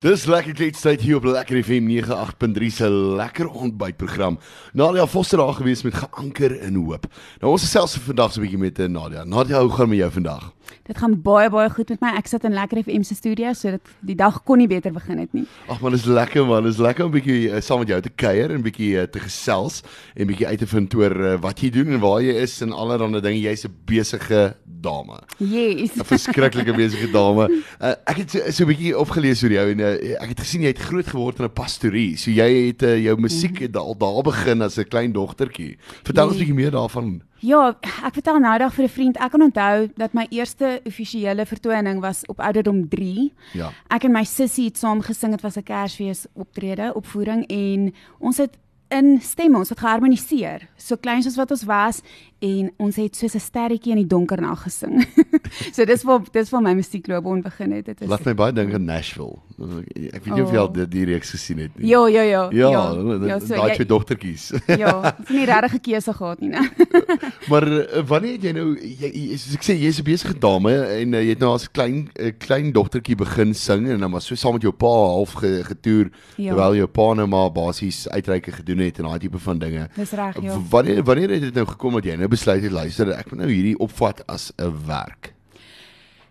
Dis lekker kletstyd hier op Lekker FM 98.3 se lekker ontbytprogram. Nadia Foster daar gewees met geanker in hoop. Nou ons is selfs vandag so 'n bietjie met eh, Nadia. Nadia, hoe gaan met jou vandag? Dit gaan baie baie goed met my. Ek sit in Lekker FM se studio, so dit die dag kon nie beter begin het nie. Ag man, dis lekker man. Dis lekker om bietjie uh, saam met jou te kuier en bietjie uh, te gesels en bietjie uit te vind oor uh, wat jy doen en waar jy is en allerlei dinge. Jy's 'n besige dame. Yes. 'n Verskriklike besige dame. Uh, ek het so 'n bietjie opgelees oor jou en uh, ek het gesien jy het groot geword in 'n pastorie. So jy het uh, jou musiek het al daar begin as 'n klein dogtertjie. Vertel ons 'n bietjie meer daarvan. Ja, ek vertel nou dag vir 'n vriend. Ek kan onthou dat my eerste offisiële vertoning was op ouderdom 3. Ja. Ek en my sussie het saam gesing. Dit was 'n Kersfees optrede, opvoering en ons het in stemme, ons het geharmoniseer. So klein soos wat ons was en ons het soos 'n sterretjie in die donker nag gesing. so dis waar dis waar my musiekloopbaan begin het. Dit is Laat my baie dink aan Nashville. Ek weet nie oh. of jy al oh. die, reeks gesien het nie. Ja, ja, ja. Ja, ja, ja so, daai twee dogtertjies. ja, het nie regtig 'n keuse gehad nie, né? maar uh, wanneer het jy nou jy, jy ek sê jy's 'n besige dame en uh, jy het nou as klein uh, klein dogtertjie begin sing en dan was so saam met jou pa half ge, getoer ja. terwyl jou pa nou maar basies uitreike gedoen het en daai tipe van dinge. Dis reg, ja. Wanneer wanneer het dit nou gekom dat jy nou besluit het luister ek moet nou hierdie opvat as 'n werk?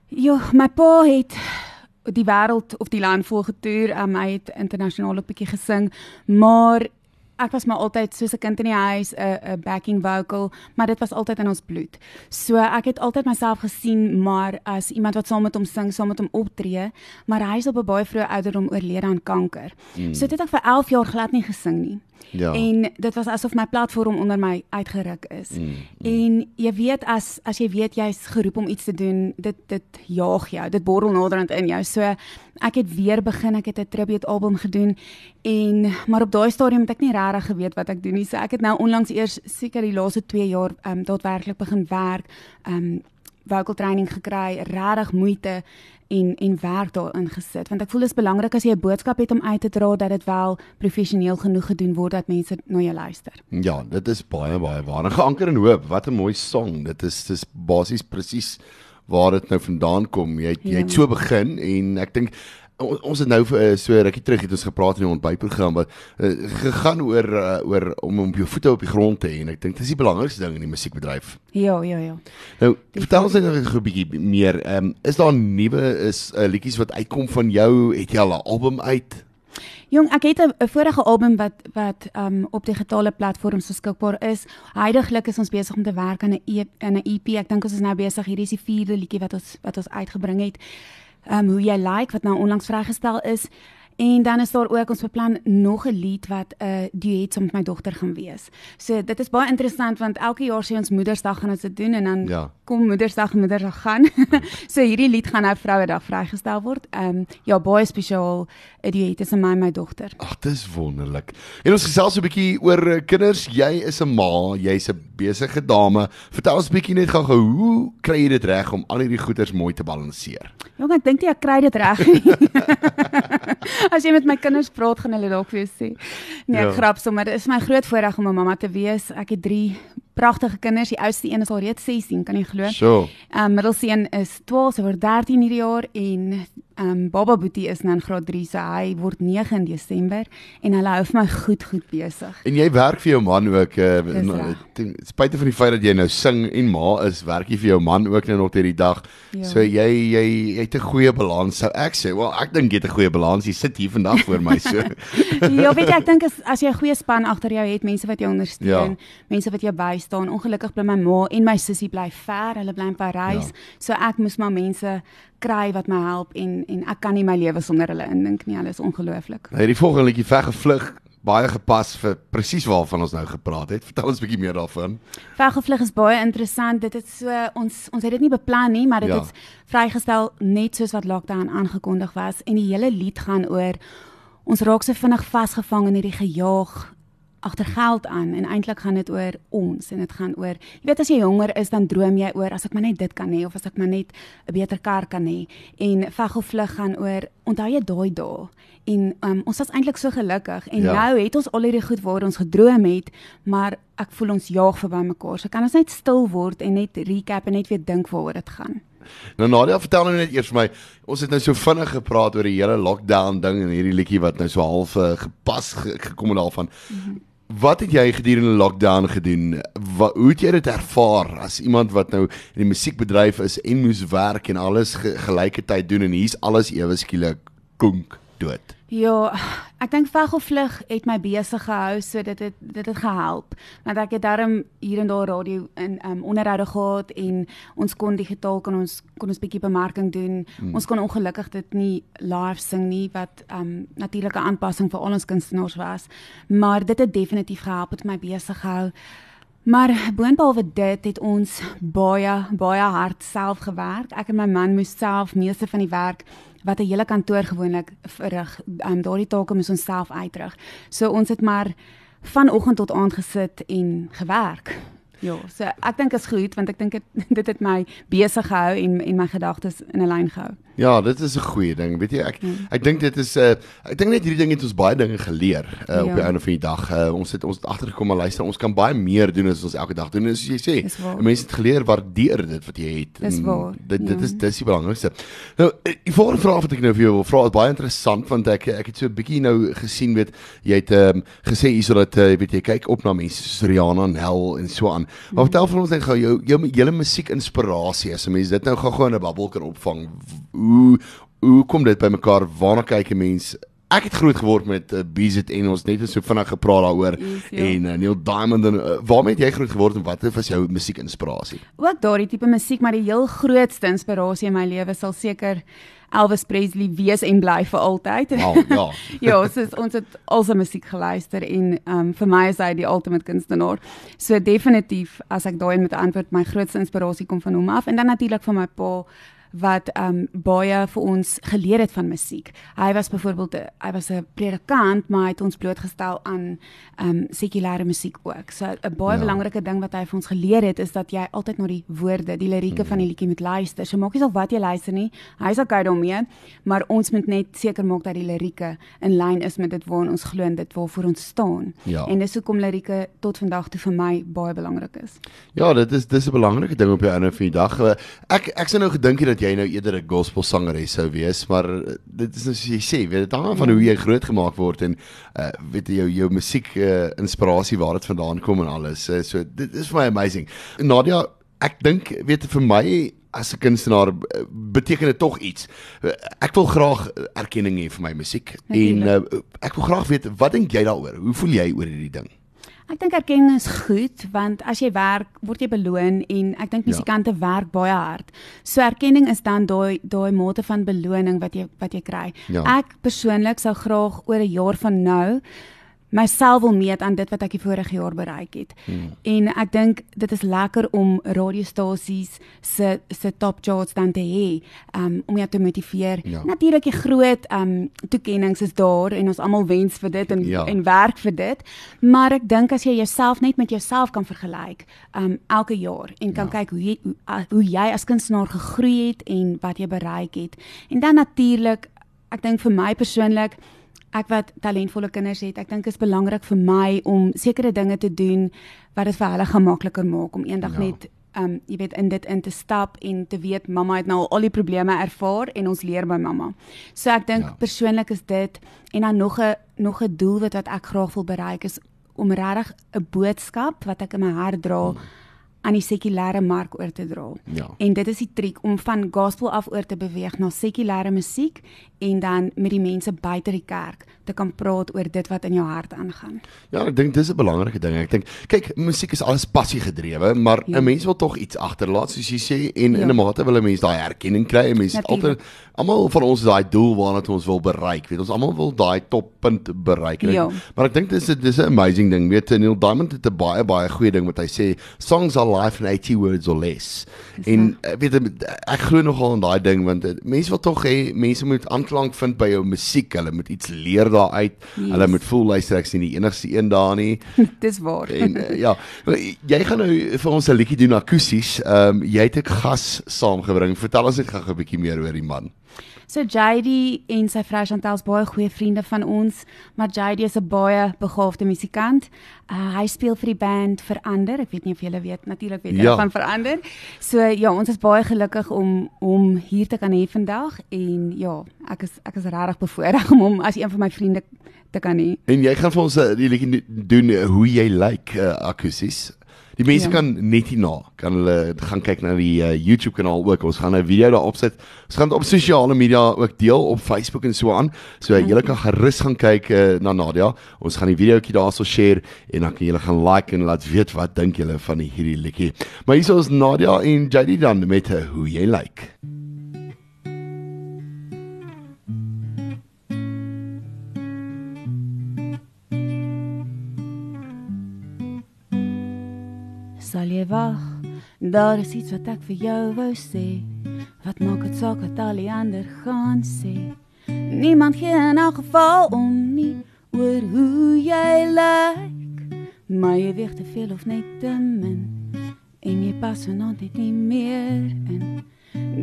Ja, my pa het die wêreld of die land vol getoer, um, hy het internasionaal 'n bietjie gesing, maar ek was maar altyd soos 'n kind in die huis, 'n 'n backing vocal, maar dit was altyd in ons bloed. So ek het altyd myself gesien maar as iemand wat saam met hom sing, saam met hom optree, maar hy is op 'n baie vroeë ouderdom oorlede aan kanker. Mm. So dit het ek vir 11 jaar glad nie gesing nie. Ja. En dit was asof my platform onder my uitgeruk is. Mm, mm. En jy weet as as jy weet jy's geroep om iets te doen, dit dit jaag jou, dit borrel naderhand in jou. So ek het weer begin, ek het 'n tribute album gedoen en maar op daai stadium het ek nie regtig geweet wat ek doen nie. So ek het nou onlangs eers seker die laaste 2 jaar ehm um, daadwerklik begin werk. Ehm um, vocal training gekry, regtig moeite en en werk daarin gesit want ek voel dit is belangrik as jy 'n boodskap het om uit te dra dat dit wel professioneel genoeg gedoen word dat mense na jou luister. Ja, dit is baie baie waar. Geanker in hoop. Wat 'n mooi song. Dit is dis basies presies waar dit nou vandaan kom. Jy het, jy het ja. so begin en ek dink ons het nou uh, so rukkie terug het ons gepraat in die ontbytprogram wat uh, gegaan oor uh, oor om om jou voete op die grond te hê en ek dink dis die belangrikste ding in die musiekbedryf. Ja, ja, ja. Nou, die vertel ons net 'n bietjie meer. Ehm um, is daar nuwe is uh, liedjies wat uitkom van jou? Het jy al 'n album uit? Jong, ek het 'n vorige album wat wat um op digitale platforms beskikbaar is. Heidiglik is ons besig om te werk aan 'n e in 'n EP. Ek dink ons is nou besig. Hierdie is die vierde liedjie wat ons wat ons uitgebring het ehm um, hoe jy like wat nou onlangs vrygestel is. En dan is daar ook ons beplan nog 'n lied wat 'n uh, duet saam met my dogter gaan wees. So dit is baie interessant want elke jaar sê ons Moedersdag gaan ons dit doen en dan ja. kom Moedersdag en Moedersdag gaan. so hierdie lied gaan nou Vrouedag vrygestel word. Ehm um, ja, baie spesiaal 'n duet tussen my en my dogter. Ag, dis wonderlik. En ons gesels 'n bietjie oor uh, kinders. Jy is 'n ma, jy's 'n besige dame. Vertel ons 'n bietjie net gou hoe kry jy dit reg om al hierdie goeders mooi te balanseer? Jong, ek dink jy kry dit reg. As jy met my kinders praat, gaan hulle dalk vir jou sê. Nee, ja. grap sommer. Dit is my groot voorreg om 'n mamma te wees. Ek het 3 pragtige kinders. Die oudste een is al reeds 16, kan jy glo? So. Ehm um, middelste een is 12, sy word 13 hierdie jaar en ehm um, Baba Boetie is nou in graad 3, so hy word 9 in Desember en hulle hou vir my goed goed besig. En jy werk vir jou man ook uh spite van die feit dat jy nou sing en ma is, werk jy vir jou man ook nou nog hierdie dag. Ja. So jy jy jy het 'n goeie balans sou ek sê. Wel, ek dink jy het 'n goeie balans. Jy sit hier vandag voor my so. ja, weet jy, ek dink as as jy 'n goeie span agter jou het, mense wat jou ondersteun, ja. mense wat jou bystaan. Ongelukkig bly my ma en my sussie bly ver. Hulle bly in Parys. Ja. So ek moes maar mense kry wat my help en en ek kan nie my lewe sonder hulle indink nie. Hulle is ongelooflik. Nou hierdie volgende liedjie Veggevlug baie gepas vir presies waarvan ons nou gepraat het. Vertel ons 'n bietjie meer daarvan. Veggevlug is baie interessant. Dit is so ons ons het dit nie beplan nie, maar dit ja. is vrygestel net soos wat lockdown aangekondig was en die hele lied gaan oor ons raak so vinnig vasgevang in hierdie gejaag agter geld aan en eintlik gaan dit oor ons en dit gaan oor jy weet as jy jonger is dan droom jy oor as ek maar net dit kan hê of as ek maar net 'n beter kar kan hê en veg of vlug gaan oor onthou jy daai dae en um, ons was eintlik so gelukkig en ja. nou het ons al hierdie goed waar ons gedroom het maar ek voel ons jaag verby mekaar so kan ons net stil word en net recap en net weer dink waaroor dit gaan Nou Nadia, vertel nou net eers vir my, ons het nou so vinnig gepraat oor die hele lockdown ding en hierdie liedjie wat nou so half uh, gepas ge gekom het daarvan. Mm -hmm. Wat het jy gedurende lockdown gedoen? Wat hoe het jy dit ervaar as iemand wat nou in die musiekbedryf is en moes werk en alles ge gelyke tyd doen en hier's alles ewe skielik konk dood? Ja, ek dink veg of vlug het my besig gehou so dit het dit het gehelp. Want ek het daarom hier en daar radio in um onderhoude gehad en ons kon digitaal kon ons kon ons bietjie bemarking doen. Hmm. Ons kon ongelukkig dit nie live sing nie wat um natuurlike aanpassing vir al ons kunstenaars was, maar dit het definitief gehelp het my besig gehou. Maar boonbehalwe dit het ons baie baie hard self gewerk. Ek en my man moes self meeste van die werk wat 'n hele kantoor gewoonlik verrig. Um, Daardie take moes ons self uitrig. So ons het maar vanoggend tot aand gesit en gewerk. Ja, so ek dink is goed want ek dink dit dit het my besig gehou en en my gedagtes in 'n lyn gehou. Ja, dit is 'n goeie ding. Weet jy, ek hmm. ek dink dit is 'n uh, ek dink net hierdie ding het ons baie dinge geleer uh, ja. op die einde van die dag. Uh, ons het ons het agtergekom maar luister, ons kan baie meer doen as ons elke dag doen. En soos jy sê, mense het geleer waardeer dit wat jy het. Dis waar. Dit dit ja. is dis die belangrikste. Nou, die volgende vraag wat ek nou vir jou wil vra is baie interessant want ek ek het so 'n bietjie nou gesien weet jy het um, gesê hierso dat uh, weet jy kyk op na mense soos Rihanna en Hel en so aan. Maar vertel vir ons net gou jou jou hele musiek inspirasie as 'n mens dit nou gou-gou in 'n babbel kan opvang. Hoe hoe kom dit by mekaar? Waarna kyk 'n mens? Ek het groot geword met uh, BZN ons net so vinnig gepraat daaroor ja. en uh, Neil Diamond en uh, waarmee het jy groot geword en wat was jou musiekinspirasie? Ook daardie tipe musiek, maar die heel grootste inspirasie in my lewe sal seker Elvis Presley wees en bly vir altyd. Wow, ja. ja, soos ons het al sy musiek geluister en um, vir my is hy die ultimate kunstenaar. So definitief as ek daai met antwoord my grootste inspirasie kom van hom af en dan natuurlik van my pa wat um baie vir ons geleer het van musiek. Hy was byvoorbeeld hy was 'n predikant, maar hy het ons blootgestel aan um sekulêre musiek ook. So 'n baie ja. belangrike ding wat hy vir ons geleer het is dat jy altyd na die woorde, die lirieke hmm. van die liedjie moet luister. So maak nie saak wat jy luister nie. Hy sal kyk daarmee, maar ons moet net seker maak dat die lirieke in lyn is met dit waarna ons glo en dit waarvoor ons staan. Ja. En dis hoekom lirieke tot vandag toe vir my baie belangrik is. Ja, dit is dis 'n belangrike ding op jou einde van die dag. Ek ek sou nou gedink het dat jy nou eerder 'n gospel sangeres sou wees, maar eh, dit is nou soos jy sê, weet dit hang van hoe jy groot gemaak word en uh weet jy jou jou musiek uh, inspirasie waar dit vandaan kom en alles. Uh, so dit is vir my amazing. Nadia, ek dink weet vir my as 'n kunstenaar beteken dit tog iets. Ek wil graag erkenning hê vir my musiek en uh, ek wil graag weet wat dink jy daaroor? Hoe voel jy oor hierdie ding? Ek dink erkenning is goed want as jy werk, word jy beloon en ek dink musikante ja. werk baie hard. So erkenning is dan daai daai mate van beloning wat jy wat jy kry. Ja. Ek persoonlik sou graag oor 'n jaar van nou myself wil meet aan dit wat ek die vorige jaar bereik het. Hmm. En ek dink dit is lekker om radiostasies se se top charts dan te hê um, om jou te motiveer. Ja. Natuurlik die groot um toekenninge is daar en ons almal wens vir dit en ja. en werk vir dit. Maar ek dink as jy jouself net met jouself kan vergelyk um elke jaar en kan ja. kyk hoe jy hoe, hoe jy as kunstenaar gegroei het en wat jy bereik het. En dan natuurlik ek dink vir my persoonlik ek wat talentvolle kinders het, ek dink is belangrik vir my om sekere dinge te doen wat dit vir hulle gemakliker maak om eendag ja. net um jy weet in dit in te stap en te weet mamma het nou al die probleme ervaar en ons leer by mamma. So ek dink ja. persoonlik is dit en dan nog 'n nog 'n doel wat wat ek graag wil bereik is om regtig 'n boodskap wat ek in my hart dra hmm aan die sekulêre mark oor te dra. Ja. En dit is die triek om van gospel af oor te beweeg na sekulêre musiek en dan met die mense buite die kerk te kan praat oor dit wat in jou hart aangaan. Ja, ek dink dis 'n belangrike ding. Ek dink kyk, musiek is alles passie gedrewe, maar 'n ja. mens wil tog iets agterlaat soos jy sê en ja. in 'n mate wil 'n mens daai erkenning kry. Mense het altyd almal van ons daai doel waarna ons wil bereik. Weet ons almal wil daai toppunt bereik. Ja. Maar ek dink dis dis 'n amazing ding. Weet Neil Diamond het 'n baie baie goeie ding wat hy sê, songs are life in 80 words or less. En eh, weet ek glo nogal in daai ding want eh, mense wil tog hê mense moet aanklank vind by jou musiek. Hulle moet iets leer daar uit. Yes. Hulle moet voel luister ek sien die enigste een daar nie. Dis waar. En uh, ja, jy gaan nou vir ons 'n liedjie doen akoesties. Ehm um, jy het 'n gas saamgebring. Vertel ons net gou 'n bietjie meer oor die man. So JD en sy vrou Chantel is baie goeie vriende van ons, maar JD is 'n baie begaafde musikant. Uh, hy speel vir die band Verander. Ek weet nie of julle weet natuurlik weet hy Ja. van Verander. So ja, ons is baie gelukkig om hom hier te kan hê vandag en ja, ek is ek is regtig bevoorreg om hom as een van my vriende te kan hê. En jy gaan vir ons uh, die liedjie doen uh, hoe jy lyk like, uh, akusties. Die mense Ja. kan net hierna kan hulle gaan kyk na die uh, YouTube kanaal ook. Ons gaan 'n video daarop sit. Ons gaan dit op sosiale media ook deel op Facebook en so aan. So uh, julle kan gerus gaan kyk uh, na Nadia. Ons gaan die videoetjie daarso share en dan kan julle gaan like en laat weet wat dink julle van die hierdie liedjie. Maar hier is Nadia en JD dan met uh, hoe jy lyk. Like. Sal jy wag? Daar is iets wat ek vir jou wou sê. Wat maak dit saak wat al die ander gaan sê? Niemand gee in elk geval om nie oor hoe jy lyk. Maar jy weeg te veel of net te min. En jy pas vanaand net nie meer in.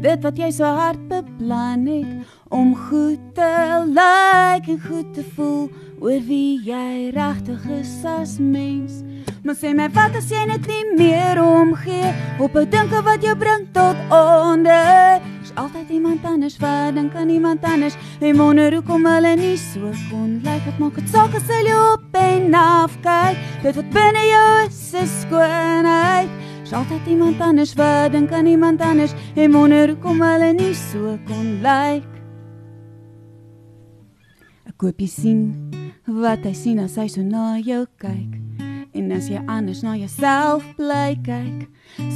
Dit wat jy so hard beplan het om goed te lyk en goed te voel oor wie jy regtig is as mens. Maar sê my wat as jy net nie meer omgee op 'n dinke wat jou bring tot onder. Is altyd iemand anders wat dink aan iemand anders. En wonder hoekom hulle nie so kon lyk wat maak dit saak as hulle op en af kyk. Dit wat binne jou is, is skoonheid. Is altyd iemand anders wat dink aan iemand anders en wonder hoekom hulle nie so kon lyk. Ek koop jy sien wat hy sien as hy so na jou kyk. En as jy anders na jouself bly kyk,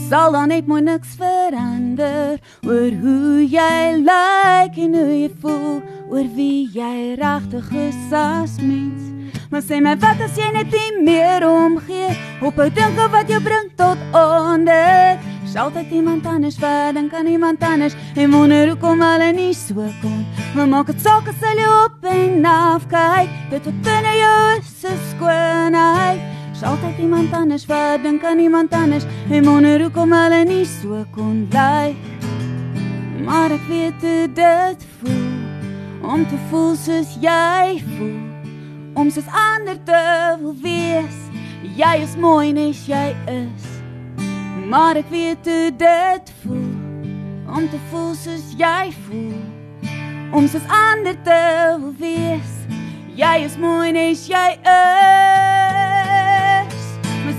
sal dan net mooi niks verander oor hoe jy lyk en hoe jy voel oor wie jy regtig is as mens. Maar sê my wat as jy net nie meer omgee op 'n dinge wat jou bring tot onder. Is altyd iemand anders wat dink aan iemand anders en wonder hoekom hulle nie so kon. Maar maak dit saak as hulle op en af kyk, dit wat binne jou is, is skoonheid. Is altyd iemand anders wat dink aan iemand anders en wonder hoekom hulle nie so kon lyk. Maar ek weet hoe dit voel om te voel soos jy voel. Om soos ander te wil wees. Jy is mooi nes jy is. Maar ek weet hoe dit voel om te voel soos jy voel. Om soos ander te wil wees. Jy is mooi nes jy is.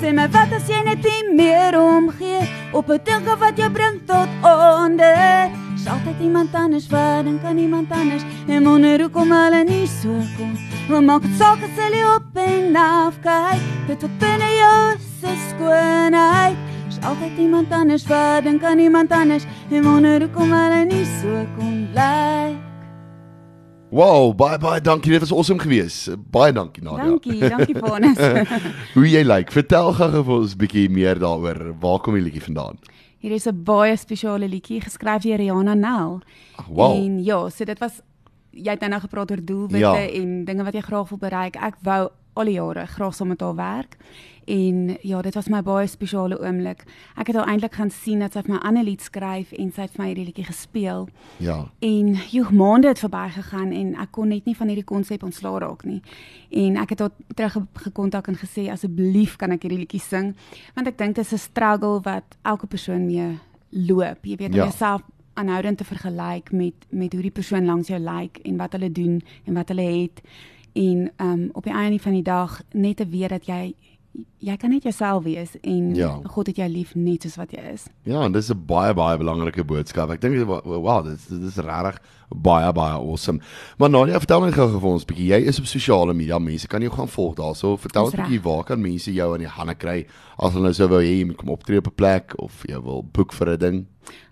Sê my wat as jy net nie meer omgee op 'n dinge wat jou bring tot onder. Altyd iemand anders wat dink aan iemand anders en wonder hoekom hulle nie so kon. Maar maak dit saak as hulle op en af kyk, dit wat binne jou is skoonheid. Altyd iemand anders wat dink aan iemand anders en wonder hoekom hulle nie so kon lyk. Wow, baie baie dankie. Dit was awesome geweest. Baie dankie Nadia. Dankie, dankie Vanus. hoe jy lyk. Like. Vertel gou vir ons 'n bietjie meer daaroor. Waar kom die liedjie vandaan? Hier is 'n baie spesiale liedjie geskryf deur Rihanna Nel. Ag, wow. En ja, so dit was jy het nou nou gepraat oor doelwitte ja. en dinge wat jy graag wil bereik. Ek wou al die jare graag saam met haar werk. En ja, dit was my baie spesiale oomblik. Ek het haar eintlik gaan sien dat sy vir my ander lied skryf en sy het vir my hierdie liedjie gespeel. Ja. En joh, maande het verbygegaan en ek kon net nie van hierdie konsep ontslaa raak nie. En ek het haar terug gekontak en gesê asseblief kan ek hierdie liedjie sing want ek dink dit is 'n struggle wat elke persoon mee loop. Jy weet om Ja. jouself aanhoudend te vergelyk met met hoe die persoon langs jou lyk en wat hulle doen en wat hulle het en um op die einde van die dag net te weet dat jy jy kan net jouself wees en Ja. God het jou lief net soos wat jy is. Ja, en dis 'n baie baie belangrike boodskap. Ek dink wow, dit is dit is regtig baie baie awesome. Maar Nadia, vertel my gou vir ons 'n bietjie. Jy is op sosiale media. Mense kan jou gaan volg daarso. Vertel ons Dis 'n bietjie waar kan mense jou in die hande kry as hulle nou sou wou hê jy moet kom optree op 'n plek of jy wil boek vir 'n ding.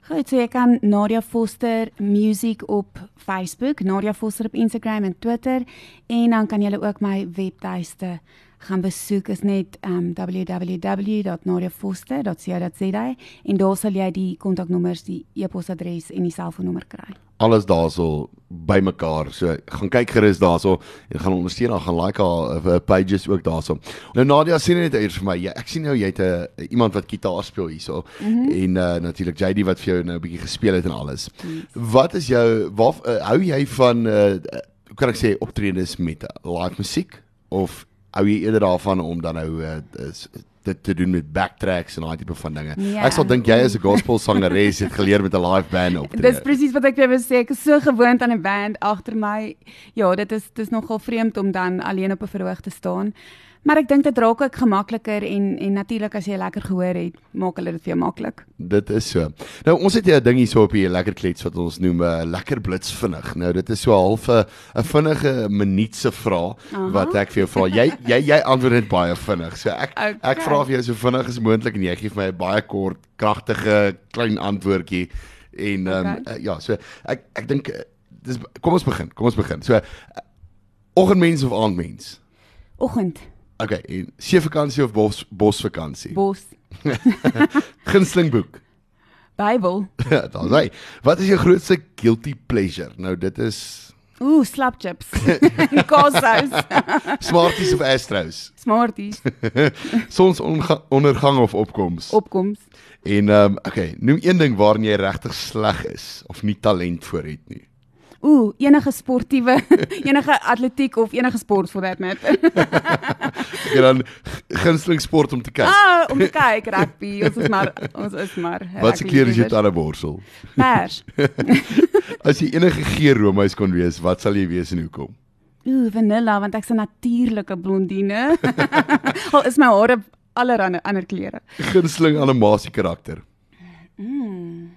Goed, so jy kan Nadia Foster Music op Facebook, Nadia Foster op Instagram en Twitter en dan kan jy ook my webtuiste gaan besoek is net um www.nadiafoster.co.za en daar sal jy die kontaknommers, die e-posadres en die selfoonnommer kry. Alles daarso bymekaar. So gaan kyk gerus daarso en gaan ondersteun, dan gaan like haar uh, pages ook daarso. Nou Nadia sien net eers vir my. Ja, ek sien nou jy het 'n uh, iemand wat gitaar speel hierso mm -hmm. en uh, natuurlik JD wat vir jou nou 'n bietjie gespeel het en alles. Yes. Wat is jou waar uh, hou jy van uh, hoe kan ek sê optredes met live musiek of hou jy eerder daarvan om dan nou uh, dit te doen met backtracks en daai tipe van dinge. Ja. Ek sal dink jy as 'n gospel sangeres het geleer met 'n live band op. Dis presies wat ek wou sê. Ek is so gewoond aan 'n band agter my. Ja, dit is dis nogal vreemd om dan alleen op 'n verhoog te staan. Maar ek dink dit raak ook gemakliker en en natuurlik as jy lekker gehoor het, maak hulle dit vir jou maklik. Dit is so. Nou ons het 'n ding hier so op hier lekker klets wat ons noem 'n uh, lekker blits vinnig. Nou dit is so half 'n 'n vinnige minuut se vraag wat ek vir jou vra. Jy jy jy antwoord net baie vinnig. So ek okay. ek vra vir jou so vinnig as moontlik en jy gee vir my 'n baie kort, kragtige klein antwoordjie en ehm um, okay. uh, ja, so ek ek dink uh, dis kom ons begin. Kom ons begin. So uh, oggendmens of aandmens? Oggend. Okay, en see vakansie of bos bosvakansie? Bos. Gunsteling boek. Bybel. Ja, dan sê, wat is jou grootste guilty pleasure? Nou dit is Ooh, slap chips. Koshuis. Smarties of Astros? Smarties. Sonsondergang of opkoms? Opkoms. En ehm um, okay, noem een ding waarin jy regtig sleg is of nie talent vir het nie ooh, enige sportiewe, enige atletiek of enige sport for that matter. Jy dan gunsteling sport om te kyk. Ah, om te kyk rugby, ons is maar ons is maar. Wat se kleur is jou tande borsel? Pers. As jy enige geur roomhuis kon wees, wat sal jy wees en hoekom? Ooh, vanilla want ek's 'n natuurlike blondine. Al is my hare allerlei ander kleure. Gunsteling animasie karakter. Mm.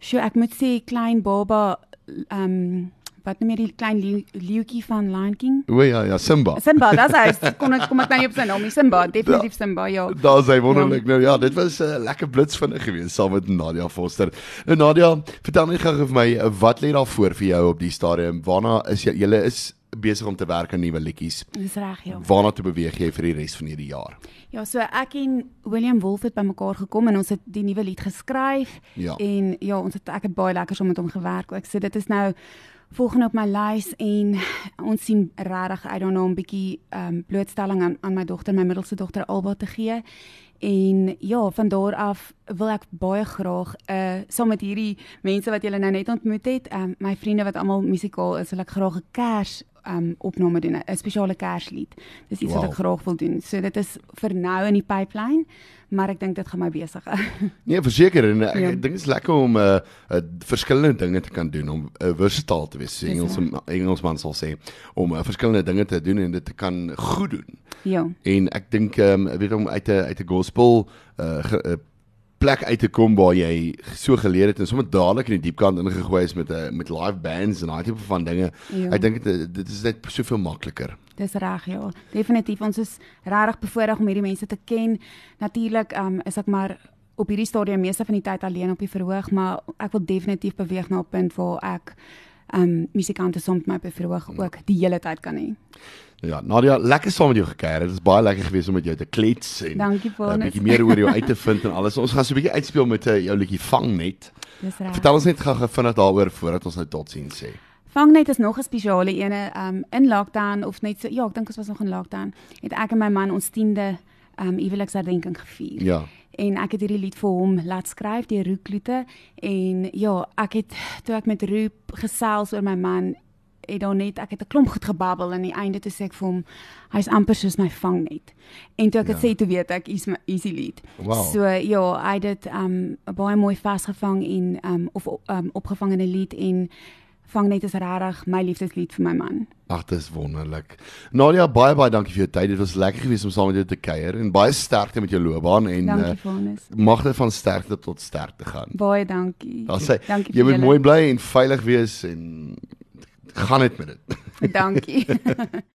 Sjoe, ek moet sê klein baba ehm um, wat noem jy die klein leeuetjie van Lion King? O ja ja, Simba. Simba, dis hy. Kom ek kom ek nou nie op sy naam nie. Simba, definitief Simba, ja. Daar's hy wonderlik. Ja. Nou ja, dit was 'n uh, lekker blits vinnig geweest saam met Nadia Foster. Nou Nadia, vertel net gou vir my wat lê daar voor vir jou op die stadium? Waarna is jy julle is besig om te werk aan nuwe liedjies. Dis reg, ja. Waarna toe beweeg jy vir die res van hierdie jaar? Ja, so ek en William Wolf het bymekaar gekom en ons het die nuwe lied geskryf ja. en ja, ons het ek het baie lekker saam met hom gewerk. Ek sê dit is nou volgende op my lys en ons sien regtig uit daarna om 'n bietjie ehm um, blootstelling aan aan my dogter, my middelste dogter Alba te gee. En ja, van daar af wil ek baie graag uh saam met hierdie mense wat julle nou net ontmoet het, um, my vriende wat almal musikaal is, wil ek graag 'n kers um opname doen, 'n spesiale kerslied. Dis iets wow. wat ek graag wil doen. So dit is vir nou in die pipeline, maar ek dink dit gaan my besig hou. nee, verseker en ek ja. dink dit is lekker om 'n uh, uh, verskillende dinge te kan doen om 'n uh, versatile te wees. Engels Engelsman sal sê om uh, verskillende dinge te doen en dit te kan goed doen. Ja. En ek dink ehm um, weet om uit 'n uit 'n gospel uh, ge, uh plek uit te kom waar jy so geleer het en sommer dadelik in die diepkant ingegooi is met 'n eh, met live bands en daai tipe van dinge. Ja. Ek dink dit dit is net soveel makliker. Dis reg, ja. Definitief ons is regtig bevoorreg om hierdie mense te ken. Natuurlik um, is ek maar op hierdie stadium meeste van die tyd alleen op die verhoog, maar ek wil definitief beweeg na 'n punt waar ek um musikante soms my bevoorreg ook die hele tyd kan hê. Ja, Nadia, lekker saam met jou gekuier. Dit is baie lekker geweest om met jou te klets en 'n bietjie meer oor jou uit te vind en alles. Ons gaan so 'n bietjie uitspeel met uh, jou liedjie Vangnet. Dis reg. Vertel ons net gou-gou vinnig daaroor voordat ons nou totsiens sê. Vangnet is nog 'n spesiale ene um in lockdown of net so ja, ek dink ons was nog in lockdown. Het ek en my man ons 10de um huweliksherdenking gevier. Ja. En ek het hierdie lied vir hom laat skryf deur Roekloete en ja, ek het toe ek met Roep gesels oor my man het dan net ek het 'n klomp goed gebabbel en aan die einde toe sê ek vir hom hy's amper soos my vangnet. En toe ek dit ja. sê toe weet ek is my easy lead. Wow. So ja, hy het um 'n baie mooi vasgevang en um of um opgevang in 'n lied en vangnet is regtig my liefdeslied vir my man. Ag, dit is wonderlik. Nadia, baie baie dankie vir jou tyd. Dit was lekker geweest om saam met jou te kuier en baie sterkte met jou loopbaan en uh, mag dit van sterkte tot sterkte gaan. Baie dankie. Dan sê jy moet mooi bly en veilig wees en gaan dit met dit. Dankie.